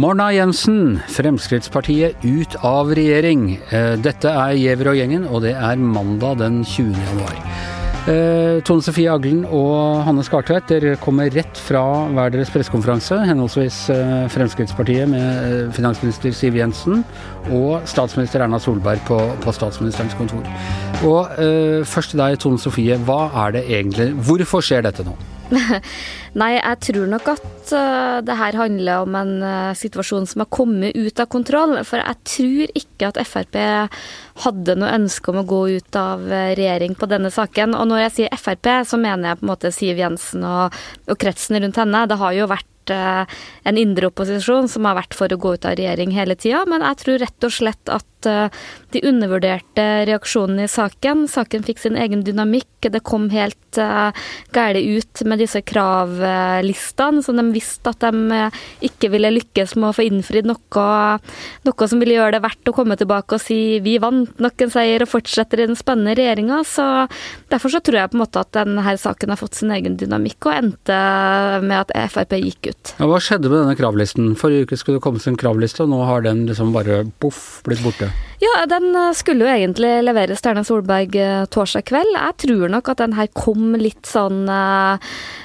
Morna Jensen, Fremskrittspartiet ut av regjering. Eh, dette er Giæver og gjengen, og det er mandag den 20. januar. Eh, Tone Sofie Aglen og Hanne Skartveit, dere kommer rett fra hver deres pressekonferanse. Henholdsvis eh, Fremskrittspartiet med finansminister Siv Jensen og statsminister Erna Solberg på, på statsministerens kontor. Og eh, først til deg, Tone Sofie. Hva er det egentlig Hvorfor skjer dette nå? Nei, jeg tror nok at uh, det her handler om en uh, situasjon som har kommet ut av kontroll. For jeg tror ikke at Frp hadde noe ønske om å gå ut av uh, regjering på denne saken. Og når jeg sier Frp, så mener jeg på en måte Siv Jensen og, og kretsen rundt henne. Det har jo vært en indre opposisjon som har vært for å gå ut av regjering hele tida, men jeg tror rett og slett at de undervurderte reaksjonene i saken. Saken fikk sin egen dynamikk. Det kom helt uh, galt ut med disse kravlistene, som de visste at de uh, ikke ville lykkes med å få innfridd noe, noe som ville gjøre det verdt å komme tilbake og si vi vant nok en seier og fortsetter i den spennende regjeringa. Derfor så tror jeg på en måte at denne saken har fått sin egen dynamikk og endte med at Frp gikk ut. Ja, hva skjedde med denne kravlisten? Forrige uke skulle det komme en kravliste, og nå har den liksom bare poff blitt borte. Ja, den eh, skulle jo egentlig leveres til Erna Solberg eh, torsdag kveld. Jeg tror nok at den her kom litt sånn uh,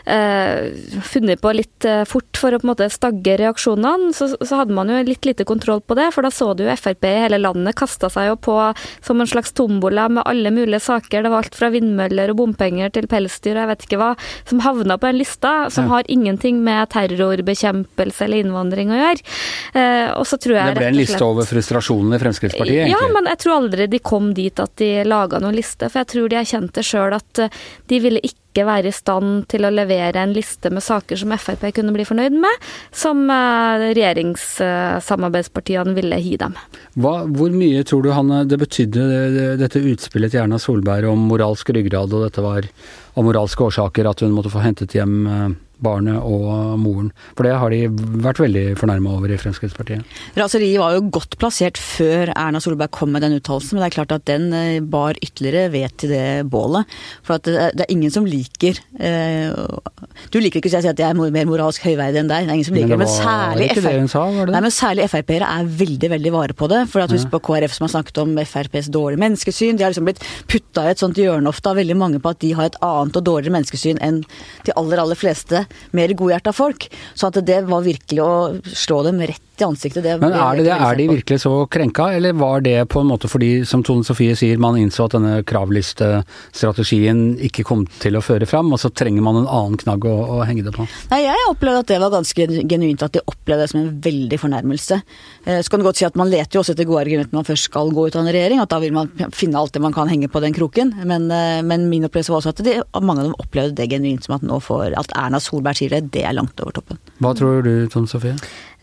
uh, Funnet på litt fort for å på en måte stagge reaksjonene. Så, så, hadde man jo litt lite kontroll på det, for da så du jo Frp i hele landet kasta seg jo på som en slags tombola med alle mulige saker. Det var alt fra vindmøller og bompenger til pelsdyr og jeg vet ikke hva, som havna på en lista som ja. har ingenting med terrorbekjempelse eller innvandring å gjøre. Uh, og så tror jeg Det ble en liste over frustrasjonen i Fremskrittspartiet? Egentlig? Ja, men jeg tror aldri de kom dit at de laga noen liste. For jeg tror de erkjente sjøl at eh, de ville ikke være i stand til å levere en liste med saker som Frp kunne bli fornøyd med, som eh, regjeringssamarbeidspartiene ville gi dem. Hva, hvor mye tror du Hanne, det betydde dette utspillet til Erna Solberg om moralsk ryggrad, og dette var av moralske årsaker at hun måtte få hentet hjem eh, barnet og moren. For det har de vært veldig fornærma over i Fremskrittspartiet. Raseriet var jo godt plassert før Erna Solberg kom med den uttalelsen, men det er klart at den eh, bar ytterligere ved til det bålet. For det er ingen som liker eh, Du liker ikke å si at jeg er mer moralsk høyverdig enn deg, det er ingen som liker det, men særlig det Frp-ere er veldig, veldig vare på det. For at husk på KrF som har snakket om FrPs dårlige menneskesyn. De har liksom blitt putta i et sånt hjørne ofte av veldig mange på at de har et annet og dårligere menneskesyn enn de aller, aller fleste mer godhjerta folk. Så at det var virkelig å slå dem rett i ansiktet. Det Men er, det, er de virkelig så krenka, eller var det på en måte fordi, som Tone Sofie sier, man innså at denne kravlistestrategien ikke kom til å føre fram, og så trenger man en annen knagg å, å henge det på? Nei, jeg opplevde at det var ganske genuint at de opplevde det som en veldig fornærmelse. Eh, så kan du godt si at man leter jo også etter gode argumenter når man først skal gå ut av en regjering, at da vil man finne alt det man kan henge på den kroken. Men, eh, men min opplevelse var også at de, mange av dem opplevde det genuint som at nå får at Erna Solberg sier det, det er langt over toppen. Hva tror du, Tone Sofie?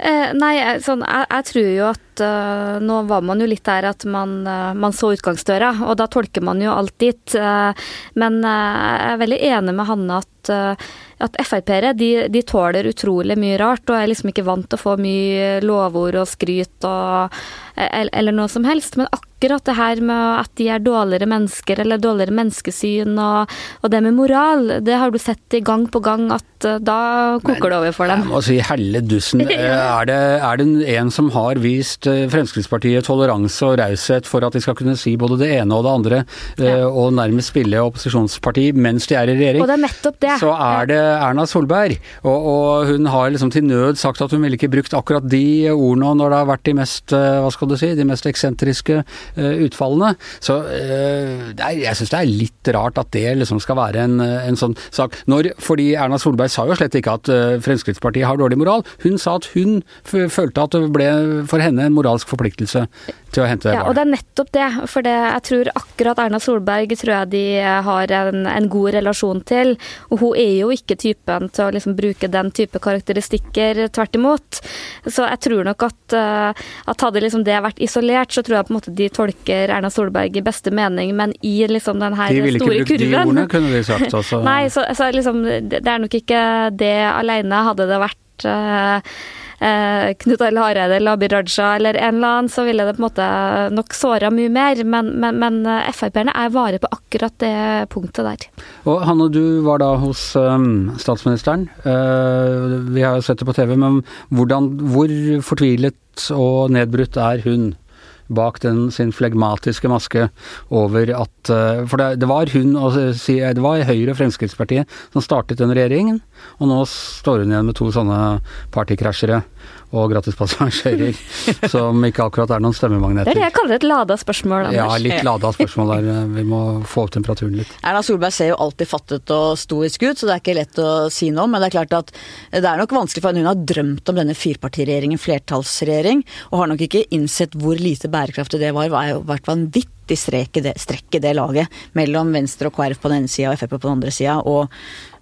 Eh, nei, sånn, jeg, jeg, tror jo at uh, nå var man jo litt der at man, uh, man, så utgangsdøra, og da tolker man jo alt dit. Uh, men jeg er veldig enig med Hanne at, at Frp-ere de, de, tåler utrolig mye rart, og er liksom ikke vant til å få mye lovord og skryt og, eller noe som helst. Men akkurat det her med at de er dårligere mennesker eller dårligere menneskesyn og, og det med moral, det har du sett i gang på gang at uh, da koker Men, det over for dem. Jeg må si helle dussen. er, det, er det en som har vist eh, Fremskrittspartiet toleranse og raushet for at de skal kunne si både det ene og det andre, eh, ja. og nærmest spille opposisjonsparti mens de er i regjering, og det er nettopp det. så er det Erna Solberg. Og, og hun har liksom til nød sagt at hun ville ikke brukt akkurat de ordene når det har vært de mest, hva skal du si, de mest eksentriske Eh, utfallene. Så eh, er, jeg syns det er litt rart at det liksom skal være en, en sånn sak. Når, fordi Erna Solberg sa jo slett ikke at eh, Fremskrittspartiet har dårlig moral. Hun sa at hun følte at det ble for henne en moralsk forpliktelse til å hente det. Ja, og det er nettopp det. For det, jeg tror akkurat Erna Solberg tror jeg de har en, en, god relasjon til. Og hun er jo ikke typen til å liksom bruke den type karakteristikker, tvert imot. Så jeg tror nok at, at hadde liksom det vært isolert, så tror jeg på en måte de tolker Erna Solberg i beste mening, men i liksom den her store kurven De ville ikke brukt de ordene, kunne de sagt. Altså. Nei, så, så liksom, det er nok ikke det alene hadde det vært uh, eh, Knut Arild Hareide eller Abid Raja eller en eller annen, så ville det på en måte nok såra mye mer. Men, men, men eh, Frp-erne er vare på akkurat det punktet der. Og Hanne, du var da hos um, statsministeren. Uh, vi har jo sett det på TV, men hvordan, hvor fortvilet og nedbrutt er hun? Bak den sin flegmatiske maske over at For det, det var hun og det var Høyre og Fremskrittspartiet som startet den regjeringen, og nå står hun igjen med to sånne partykrasjere og gratispassasjerer, som ikke akkurat er noen stemmemagneter. Det er det jeg kaller et lada spørsmål, Anders. Ja, litt lada spørsmål der. Vi må få opp temperaturen litt. Erna Solberg ser jo alltid fattet og stoisk ut, så det er ikke lett å si noe om. Men det er klart at det er nok vanskelig for henne. Hun har drømt om denne firepartiregjeringen, flertallsregjering, og har nok ikke innsett hvor lite bærekraftig det var. Det var jo vært vanvittig strekk i det, strekk i det laget mellom Venstre og KrF på den ene sida og Frp på den andre sida. Og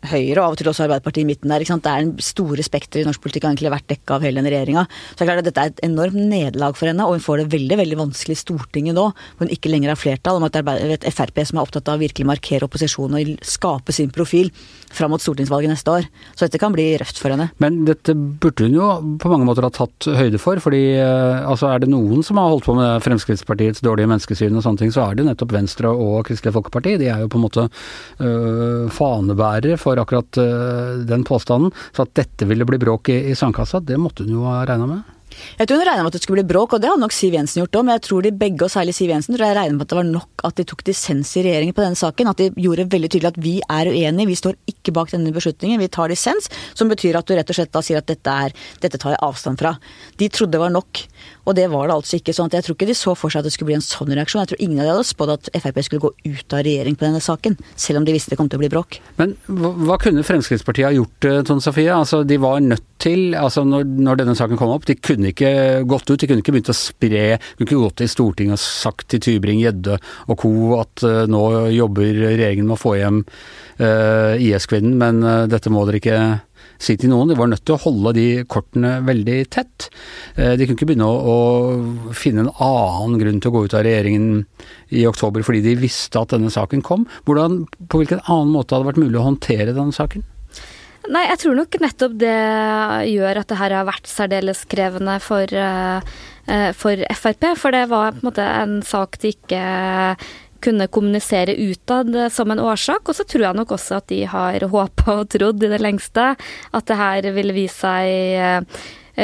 Høyre og av og til også Arbeiderpartiet i midten der. ikke sant? Det er en store spekter i norsk politikk har egentlig vært dekka av hele denne regjeringa. Så det er klart at dette er et enormt nederlag for henne, og hun får det veldig veldig vanskelig i Stortinget nå, hvor hun ikke lenger har flertall, om at det er et Frp som er opptatt av å virkelig markere opposisjonen og skape sin profil fram mot stortingsvalget neste år. Så dette kan bli røft for henne. Men dette burde hun jo på mange måter ha tatt høyde for, fordi eh, altså er det noen som har holdt på med Fremskrittspartiets dårlige menneskesyn og sånne ting, så er det nettopp Venstre og Kristelig Folkeparti. De er jo på en måte øh, fanebærere for for akkurat uh, den påstanden. Så at dette ville bli bråk i, i sandkassa, det måtte hun jo ha regna med? Jeg tror hun regna med at det skulle bli bråk, og det hadde nok Siv Jensen gjort òg. Men jeg tror de begge, og særlig Siv Jensen, tror jeg regner med at det var nok at de tok dissens i regjeringen på denne saken. At de gjorde veldig tydelig at vi er uenige, vi står ikke bak denne beslutningen, vi tar dissens. Som betyr at du rett og slett da sier at dette, er, dette tar jeg avstand fra. De trodde det var nok. Og det var det altså ikke. sånn at Jeg tror ikke de så for seg at det skulle bli en sånn reaksjon. Jeg tror ingen av de hadde spådd at Frp skulle gå ut av regjering på denne saken, selv om de visste det kom til å bli bråk. Men hva kunne Fremskrittspartiet ha gjort, eh, Tone Sofie? Altså, de var nødt til, altså når, når, denne saken kom opp, de kunne ikke gått ut, de kunne ikke begynt å spre, de kunne ikke gått til Stortinget og sagt til Tybring-Gjedde og co. at uh, nå jobber regjeringen med å få hjem uh, IS-kvinnen, men uh, dette må dere ikke si til noen. De var nødt til å holde de kortene veldig tett. De kunne ikke begynne å, å, finne en annen grunn til å gå ut av regjeringen i oktober fordi de visste at denne saken kom. Hvordan, på hvilken annen måte hadde det vært mulig å håndtere denne saken? Nei, jeg tror nok nettopp det gjør at det her har vært særdeles krevende for, uh, for Frp. For det var på en måte en sak de ikke kunne kommunisere utad som en årsak. Og så tror jeg nok også at de har håpa og trodd i det lengste at det her ville vise seg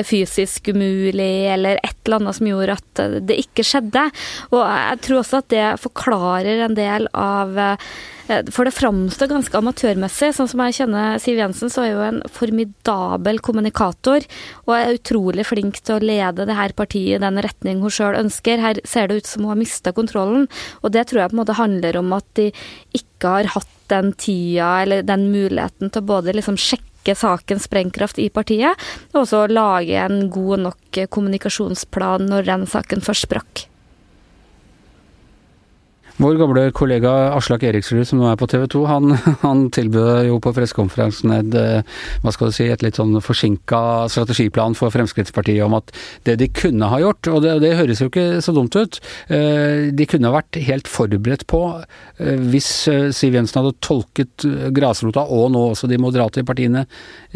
fysisk umulig, eller et eller annet som gjorde at det ikke skjedde. Og jeg tror også at det forklarer en del av Eh, for det framstår ganske amatørmessig. Sånn som jeg kjenner Siv Jensen, så er hun en formidabel kommunikator. Og er utrolig flink til å lede det her partiet i den retning hun sjøl ønsker. Her ser det ut som hun har mista kontrollen. Og det tror jeg på en måte handler om at de ikke har hatt den tida eller den muligheten til å både liksom sjekke sakens sprengkraft i partiet, og også lage en god nok kommunikasjonsplan når den saken først sprakk. Vår gamle kollega Aslak Eriksrud, som nå er på TV 2, han, han tilbød jo på pressekonferansen et, eh, hva skal du si, et litt sånn forsinka strategiplan for Fremskrittspartiet om at det de kunne ha gjort, og det, det høres jo ikke så dumt ut, eh, de kunne ha vært helt forberedt på, eh, hvis Siv Jensen hadde tolket grasrota og nå også de moderate partiene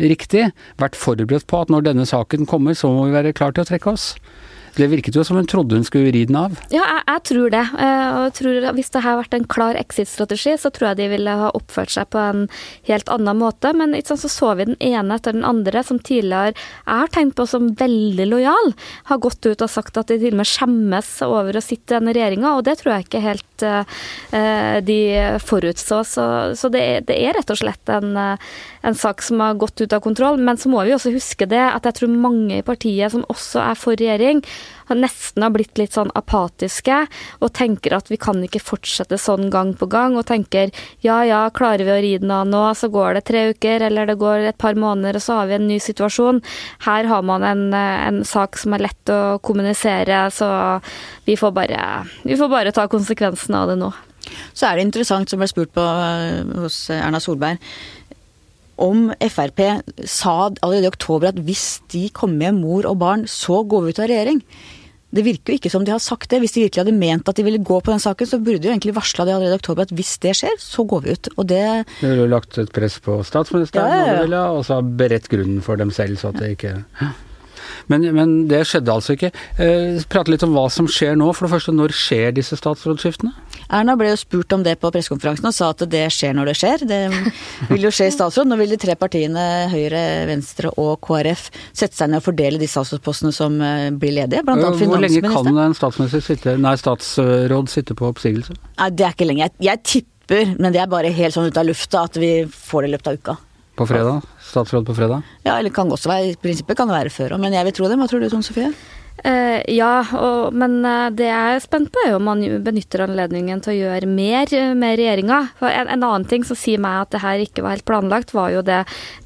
riktig, vært forberedt på at når denne saken kommer, så må vi være klar til å trekke oss. Det virket jo som hun trodde hun skulle ri den av. Ja, jeg, jeg tror det. Eh, jeg tror Hvis det hadde vært en klar exit-strategi, så tror jeg de ville ha oppført seg på en helt annen måte. Men så så vi den ene etter den andre som tidligere jeg har tenkt på som veldig lojal, har gått ut og sagt at de til og med skjemmes over å sitte i denne regjeringa, og det tror jeg ikke helt uh, de forutså. Så, så det, det, er rett og slett en, en sak som har gått ut av kontroll. Men så må vi også huske det at jeg tror mange i partiet som også er for regjering, nesten har blitt litt sånn apatiske og tenker at vi kan ikke fortsette sånn gang på gang, og tenker ja ja, klarer vi å ri den av nå, så går det tre uker, eller det går et par måneder, og så har vi en ny situasjon. Her har man en, en sak som er lett å kommunisere, så vi får bare, vi får bare ta konsekvensene av det nå. Så er det interessant, som ble spurt på eh, hos Erna Solberg om Frp sa allerede i oktober at hvis de kommer med mor og barn, så går vi ut av regjering. Det virker jo ikke som de har sagt det. Hvis de virkelig hadde ment at de ville gå på den saken, så burde de jo egentlig varsla det allerede i oktober at hvis det skjer, så går vi ut. Og det Du ville lagt et press på statsministeren, ja, ja, ja. og så beredt grunnen for dem selv, så at det ikke Men, men det skjedde altså ikke. Eh, prate litt om hva som skjer nå. For det første, når skjer disse statsrådsskiftene? Erna ble jo spurt om det på pressekonferansen og sa at det skjer når det skjer. Det vil jo skje i statsråd. Nå vil de tre partiene Høyre, Venstre og KrF sette seg ned og fordele de statsrådspostene som eh, blir ledige. Blant annet finansministeren. Hvor lenge kan en statsminister sitte, nei, statsråd sitte på oppsigelse? Nei, det er ikke lenge. Jeg, jeg tipper, men det er bare helt sånn ut av lufta, at vi får det i løpet av uka. På fredag? Statsråd på fredag? Ja, eller kan også være, i prinsippet kan det være før òg, men jeg vil tro det. Hva tror du, Tone Sofie? Uh, ja, og, men uh, det jeg er spent på er om man benytter anledningen til å gjøre mer eh, med regjeringa. En, en annen ting som sier meg at det her ikke var helt planlagt, var jo det,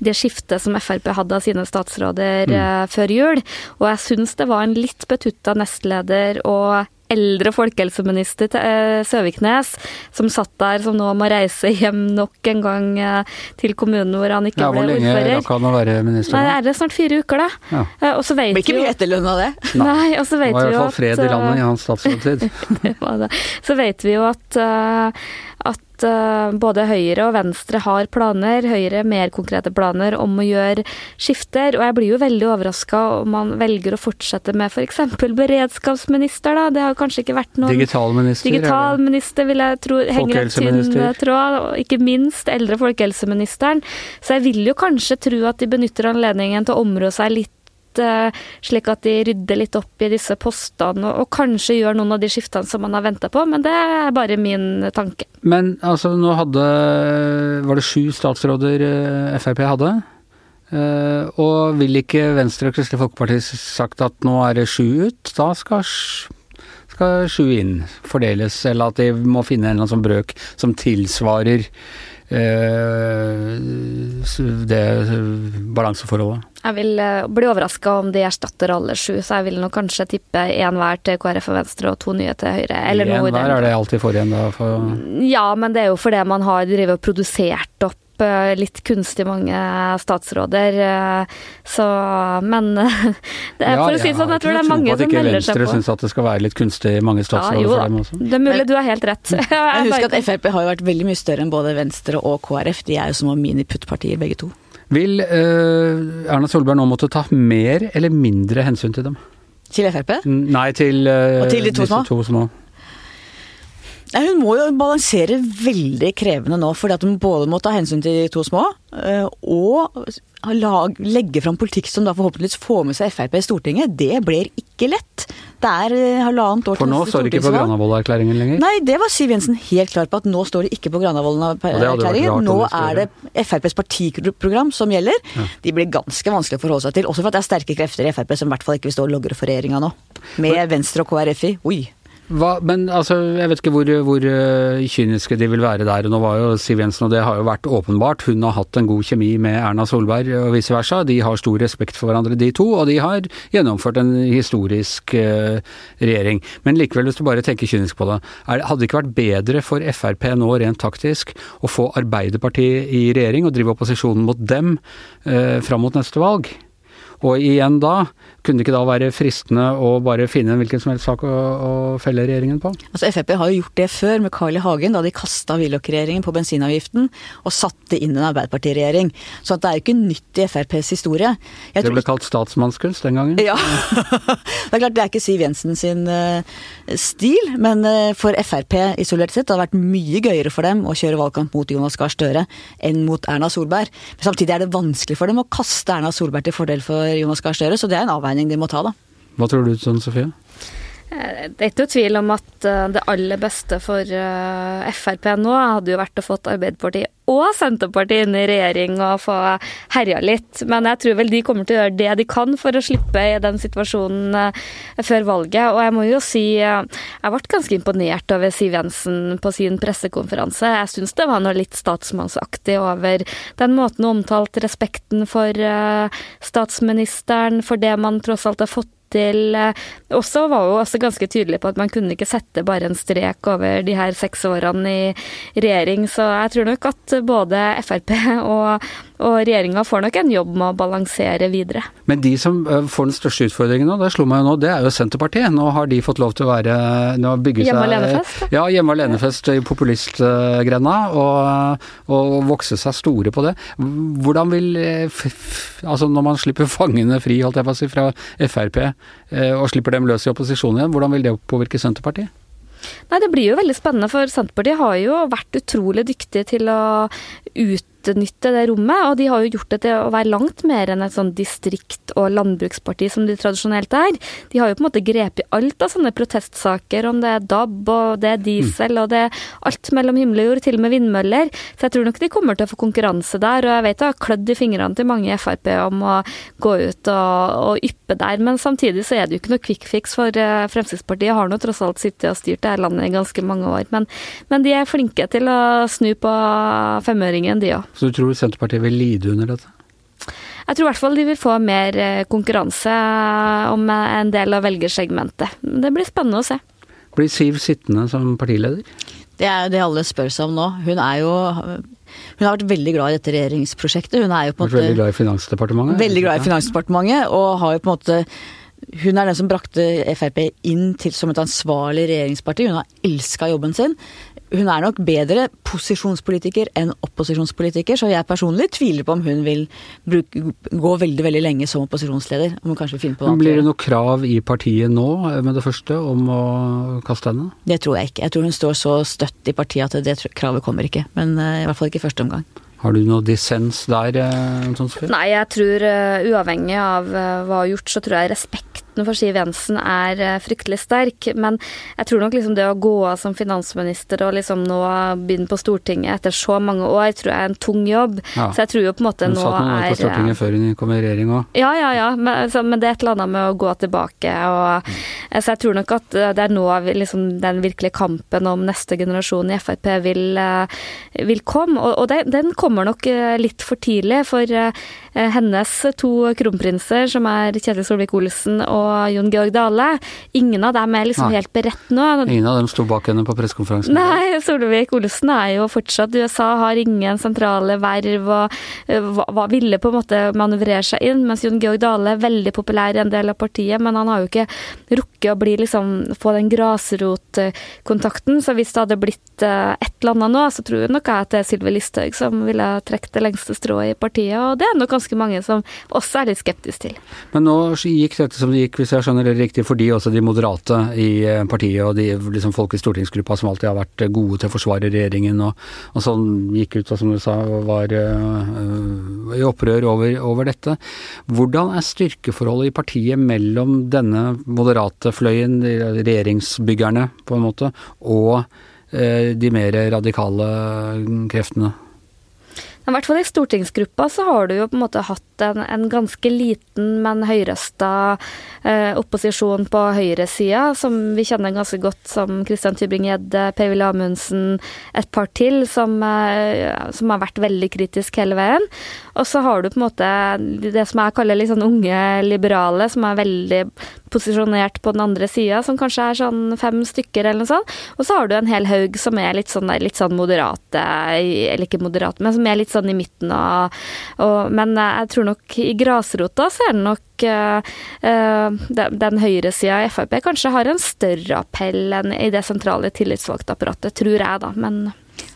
det skiftet som Frp hadde av sine statsråder mm. før jul. Og jeg syns det var en litt betutta nestleder og eldre folkehelseminister eh, Søviknes, som satt der, som nå må reise hjem nok en gang eh, til kommunen hvor han ikke Ja, hvor lenge ordfører. rakk han å være minister? Nei, er det snart fire uker, da? Ja. Eh, Og så vet Blir ikke vi mye etterlønn av det. Nei, og så Det vet var i vi hvert jo fall fred i at, landet i hans statsrådstid. det var det. Så vet vi jo at, eh, at eh, både Høyre og Venstre har planer, Høyre mer konkrete planer om å gjøre skifter. Og jeg blir jo veldig overraska om man velger å fortsette med f.eks. beredskapsminister, da. Det har kanskje ikke vært noen Digitalminister? Digitalminister vil jeg tro henger en tynn Folkehelseminister. tråd, og ikke minst eldre folkehelseministeren. Så jeg vil jo kanskje tro at de benytter anledningen til å områ seg litt eh, slik at de rydder litt opp i disse postene, og, kanskje gjør noen av de skiftene som man har venta på, men det er bare min tanke. Men altså, nå hadde Var det sju statsråder eh, Frp hadde? Eh, og vil ikke Venstre og Kristelig Folkeparti sagt at nå er det sju ut? Da skal, skal sju inn fordeles, eller at de må finne en eller annen sånn brøk som tilsvarer eh, det balanseforholdet. Jeg vil eh, bli overraska om de erstatter alle sju, så jeg vil nok kanskje tippe én hver til KrF og Venstre og to nye til Høyre. Eller En noe i den hver er det alltid for igjen, da. For, Ja, men det er jo fordi man har drevet og produsert opp eh, litt kunstig mange statsråder. eh, Så Men det er, for å si det sånn, jeg tror det er mange som melder seg Venstre på. syns at det skal være litt kunstig mange Ja, statsråder jo for dem også. Det er mulig du har helt rett. Jeg husker at Frp har jo vært veldig mye større enn både Venstre og KrF. De er jo som mini-puttpartier begge to. Vil uh, Erna Solberg nå måtte ta mer eller mindre hensyn til dem? Til Frp? Nei, til, uh, til de to disse små? to små. Nei, hun må jo balansere veldig krevende nå, fordi at hun både må ta hensyn til de to små, eh, og lag, legge fram politikk som da forhåpentligvis får med seg Frp i Stortinget. Det blir ikke lett. Det er eh, halvannet år For nå står det ikke på. Granavolden-erklæringen lenger. Nei, det var Siv Jensen helt klar på at nå står det ikke på Granavolden-erklæringen. Nå er det FrPs partiprogram som gjelder. De blir ganske vanskelig å forholde seg til, også for at det er sterke krefter i Frp som i hvert fall ikke vil stå og logre for regjeringa nå. Med Venstre og KrF i. Oi. Hva, men altså, jeg vet ikke hvor, hvor eh, kyniske de vil være der. Nå var jo Siv Jensen, og det har jo vært åpenbart, hun har hatt en god kjemi med Erna Solberg og vice versa. De har stor respekt for hverandre, de to, og de har gjennomført en historisk uh, regjering. Men likevel, hvis du bare tenker kynisk på det, er, hadde det ikke vært bedre for Frp nå rent taktisk å få Arbeiderpartiet i regjering og drive opposisjonen mot dem uh, fram mot neste valg? Og igjen da, kunne det ikke da være fristende å bare finne en hvilken som helst sak å, å felle regjeringen på? Altså Frp har jo gjort det før med Carl I. Hagen, da de kasta Willoch-regjeringen på bensinavgiften og satte inn en Arbeiderparti-regjering. Så at det er jo ikke nytt i FrPs historie. Jeg Det ble kalt statsmannskunst den gangen. Ja. det er klart det er ikke Siv Jensen sin eh, stil, men eh, for Frp isolert sett det har vært mye gøyere for dem å kjøre valgkamp mot Jonas Gahr Støre enn mot Erna Solberg. Men samtidig er det vanskelig for dem å kaste Erna Solberg til fordel for Jonas Gahr Støre, så det er en avveining de må ta, da. Hva tror du sånn, Sofie? Eh, Det er ikke noe tvil om at eh, det aller beste for eh, Frp nå hadde jo vært å få Arbeiderpartiet og Senterpartiet inn i regjering og få herja litt. Men jeg tror vel de kommer til å gjøre det de kan for å slippe i den situasjonen før valget. Og jeg må jo si jeg ble ganske imponert over Siv Jensen på sin pressekonferanse. Jeg syns det var noe litt statsmannsaktig over den måten hun omtalte respekten for statsministeren, for det man tross alt har fått til eh, Også var jo også ganske tydelig på at man kunne ikke sette bare en strek over de her seks årene i regjering, så jeg tror nok at både Frp og og regjeringa får nok en jobb med å balansere videre. Men de som får den største utfordringen nå, det slo meg jo nå, det er jo Senterpartiet. Nå har de fått lov til å være nå bygge Hjemme alene-fest? Ja, hjemme alene-fest i populistgrenda, og, og vokse seg store på det. Hvordan vil Altså når man slipper fangene fri, holdt jeg på å si, fra Frp, og slipper dem løs i opposisjon igjen, hvordan vil det påvirke Senterpartiet? Nei, Det blir jo veldig spennende, for Senterpartiet har jo vært utrolig dyktige til å ut utnytte det rommet. Og de har jo gjort det til å være langt mer enn et sånn distrikt- og landbruksparti som de tradisjonelt er. De har jo på en måte grepet alt av sånne protestsaker, om det er DAB og det er diesel og det er alt mellom himmel og jord, til og med vindmøller. Så jeg tror nok de kommer til å få konkurranse der. Og jeg vet det har klødd i fingrene til mange i Frp om å gå ut og, og yppe der, men samtidig så er det jo ikke noe quick fix, for eh, Fremskrittspartiet har nå tross alt sittet og styrt dette landet i ganske mange år. Men, men de er flinke til å snu på femøringen, de òg. Så du tror Senterpartiet vil lide under dette? Jeg tror i hvert fall de vil få mer eh, konkurranse eh, om en del av velgersegmentet. Det blir spennende å se. Blir Siv sittende som partileder? Det er jo det alle spør seg om nå. Hun er jo hun har vært veldig glad i dette regjeringsprosjektet. Hun er jo på en måte Veldig glad i Finansdepartementet? Veldig glad i Finansdepartementet, og har jo på en måte hun er den som brakte Frp inn til som et ansvarlig regjeringsparti. Hun har elska jobben sin hun er nok bedre posisjonspolitiker enn opposisjonspolitiker, så jeg personlig tviler på om hun vil bruke, gå veldig veldig lenge som opposisjonsleder. om hun kanskje vil finne på noe Blir det noe krav i partiet nå med det første om å kaste henne? Det tror jeg ikke. Jeg tror hun står så støtt i partiet at det kravet kommer ikke. Men uh, i hvert fall ikke i første omgang. Har du noe dissens der? Sånn Nei, jeg tror uavhengig av hva hun har gjort, så tror jeg respekten for Siv Jensen er uh, fryktelig sterk. Men jeg tror nok liksom det å gå av som finansminister og liksom nå begynne på Stortinget etter så mange år, tror jeg er en tung jobb. Ja. Så jeg tror jo på en måte nå er Hun satt noen år på Stortinget før hun kom i regjering òg. Ja, ja, ja. Men, så, men, det er et eller annet med å gå tilbake og mm. Så jeg tror nok at det er nå liksom, den virkelige kampen om neste generasjon i Frp vil, vil komme. Og, og den, den kommer nok eh, litt for tidlig, for eh, hennes to kronprinser, som er Kjetil Solvik-Olsen og Jon Georg Dale, ingen av dem er liksom Nei. helt beredt nå. Ingen av dem sto bak henne på pressekonferansen? Nei, Solvik-Olsen er jo fortsatt USA, har ingen sentrale verv og eh, hva, ville på en måte manøvrere seg inn, mens Jon Georg Dale er veldig populær i en del av partiet, men han har jo ikke rukket å bli liksom, få den grasrotkontakten. Så hvis det hadde blitt et eller annet nå, så tror jeg nok at det er Sylvi Listhaug som ville trukket det lengste strået i partiet, og det er nok ganske mange som også er litt skeptiske til. Men nå gikk dette som det gikk, hvis jeg skjønner det riktig, fordi også de moderate i eh, partiet og de liksom, folk i stortingsgruppa som alltid har vært gode til å forsvare regjeringen og, og sånn, gikk ut og som du sa var øh, i opprør over, over, dette. Hvordan er styrkeforholdet i partiet mellom denne moderate fløyen, regjeringsbyggerne på en måte, og øh, de mer radikale kreftene? I hvert fall i stortingsgruppa så har du jo på en måte hatt en, en ganske liten, men høyrøsta eh, opposisjon på høyresida, som vi kjenner ganske godt, som Christian Tybring-Gjedde, Per-Willy Amundsen, et par til, som, eh, som, har vært veldig kritisk hele veien. Og så har du på en måte det som jeg kaller litt sånn unge liberale, som er veldig posisjonert på den andre sida, som kanskje er sånn fem stykker eller noe sånt. Og så har du en hel haug som er litt sånn, litt sånn moderate, eller ikke moderate, men som er litt sånn i midten av Men jeg tror nok i grasrota så er det nok uh, den, den høyresida i Frp kanskje har en større appell enn i det sentrale tillitsvalgtapparatet, tror jeg, da. Men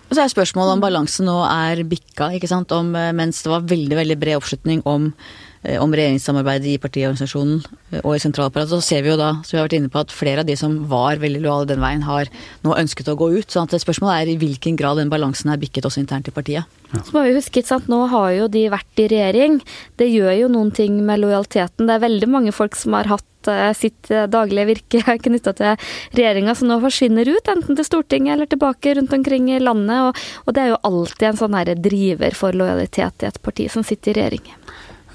og så er spørsmålet om balansen nå er bikka, ikke sant. Om, mens det var veldig, veldig bred oppslutning om Eh, om regjeringssamarbeidet i partiorganisasjonen eh, og i sentralapparatet, så ser vi jo da, som vi har vært inne på, at flere av de som var veldig lojale den veien, har nå ønsket å gå ut. sånn at spørsmålet er i hvilken grad den balansen er bikket også internt i partiet. Ja. Så må vi huske, sant? Nå har jo de vært i regjering. Det gjør jo noen ting med lojaliteten. Det er veldig mange folk som har hatt eh, sitt daglige virke knytta til regjeringa, som nå forsvinner ut, enten til Stortinget eller tilbake rundt omkring i landet. Og, og det er jo alltid en sånn driver for lojalitet i et parti som sitter i regjering.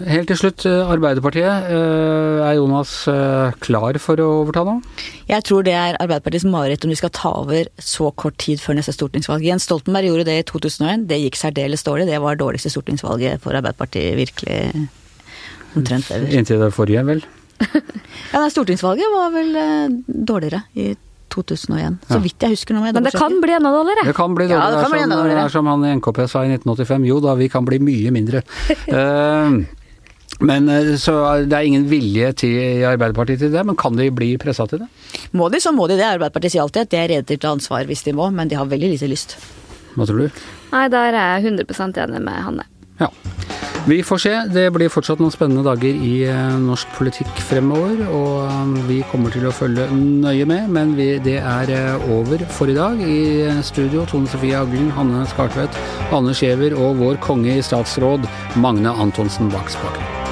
Helt til slutt, eh, Arbeiderpartiet. Eh, er Jonas eh, klar for å overta nå? Jeg tror det er Arbeiderpartiets mareritt om de skal ta over så kort tid før neste stortingsvalg. Jens Stoltenberg gjorde det i 2001. Det gikk særdeles dårlig. Det var det dårligste stortingsvalget for Arbeiderpartiet virkelig omtrent ever. Inntil det forrige, vel? ja, nei, Stortingsvalget var vel dårligere i 2001. Så vidt jeg husker nå. med jeg Men det kan bli enda dårligere. Det kan bli Ja, det kan det, er enda som, dårligere. det er som han i NKP sa i 1985. Jo da, vi kan bli mye mindre. Eh, men eh, Så det er ingen vilje til, i Arbeiderpartiet til det, men kan de bli pressa til det? Må de, så må de det. Arbeiderpartiet sier alltid at de er rede til å ta ansvar hvis de må, men de har veldig lite lyst. Hva tror du? Nei, der er jeg 100% enig med Hanne. Ja. Vi får se. Det blir fortsatt noen spennende dager i eh, norsk politikk fremover. Og eh, vi kommer til å følge nøye med, men vi, det er eh, over for i dag. I eh, studio Tone Sofie Aglen, Hanne Skartvedt, Anne Skjever og vår konge i statsråd Magne Antonsen bak spaken.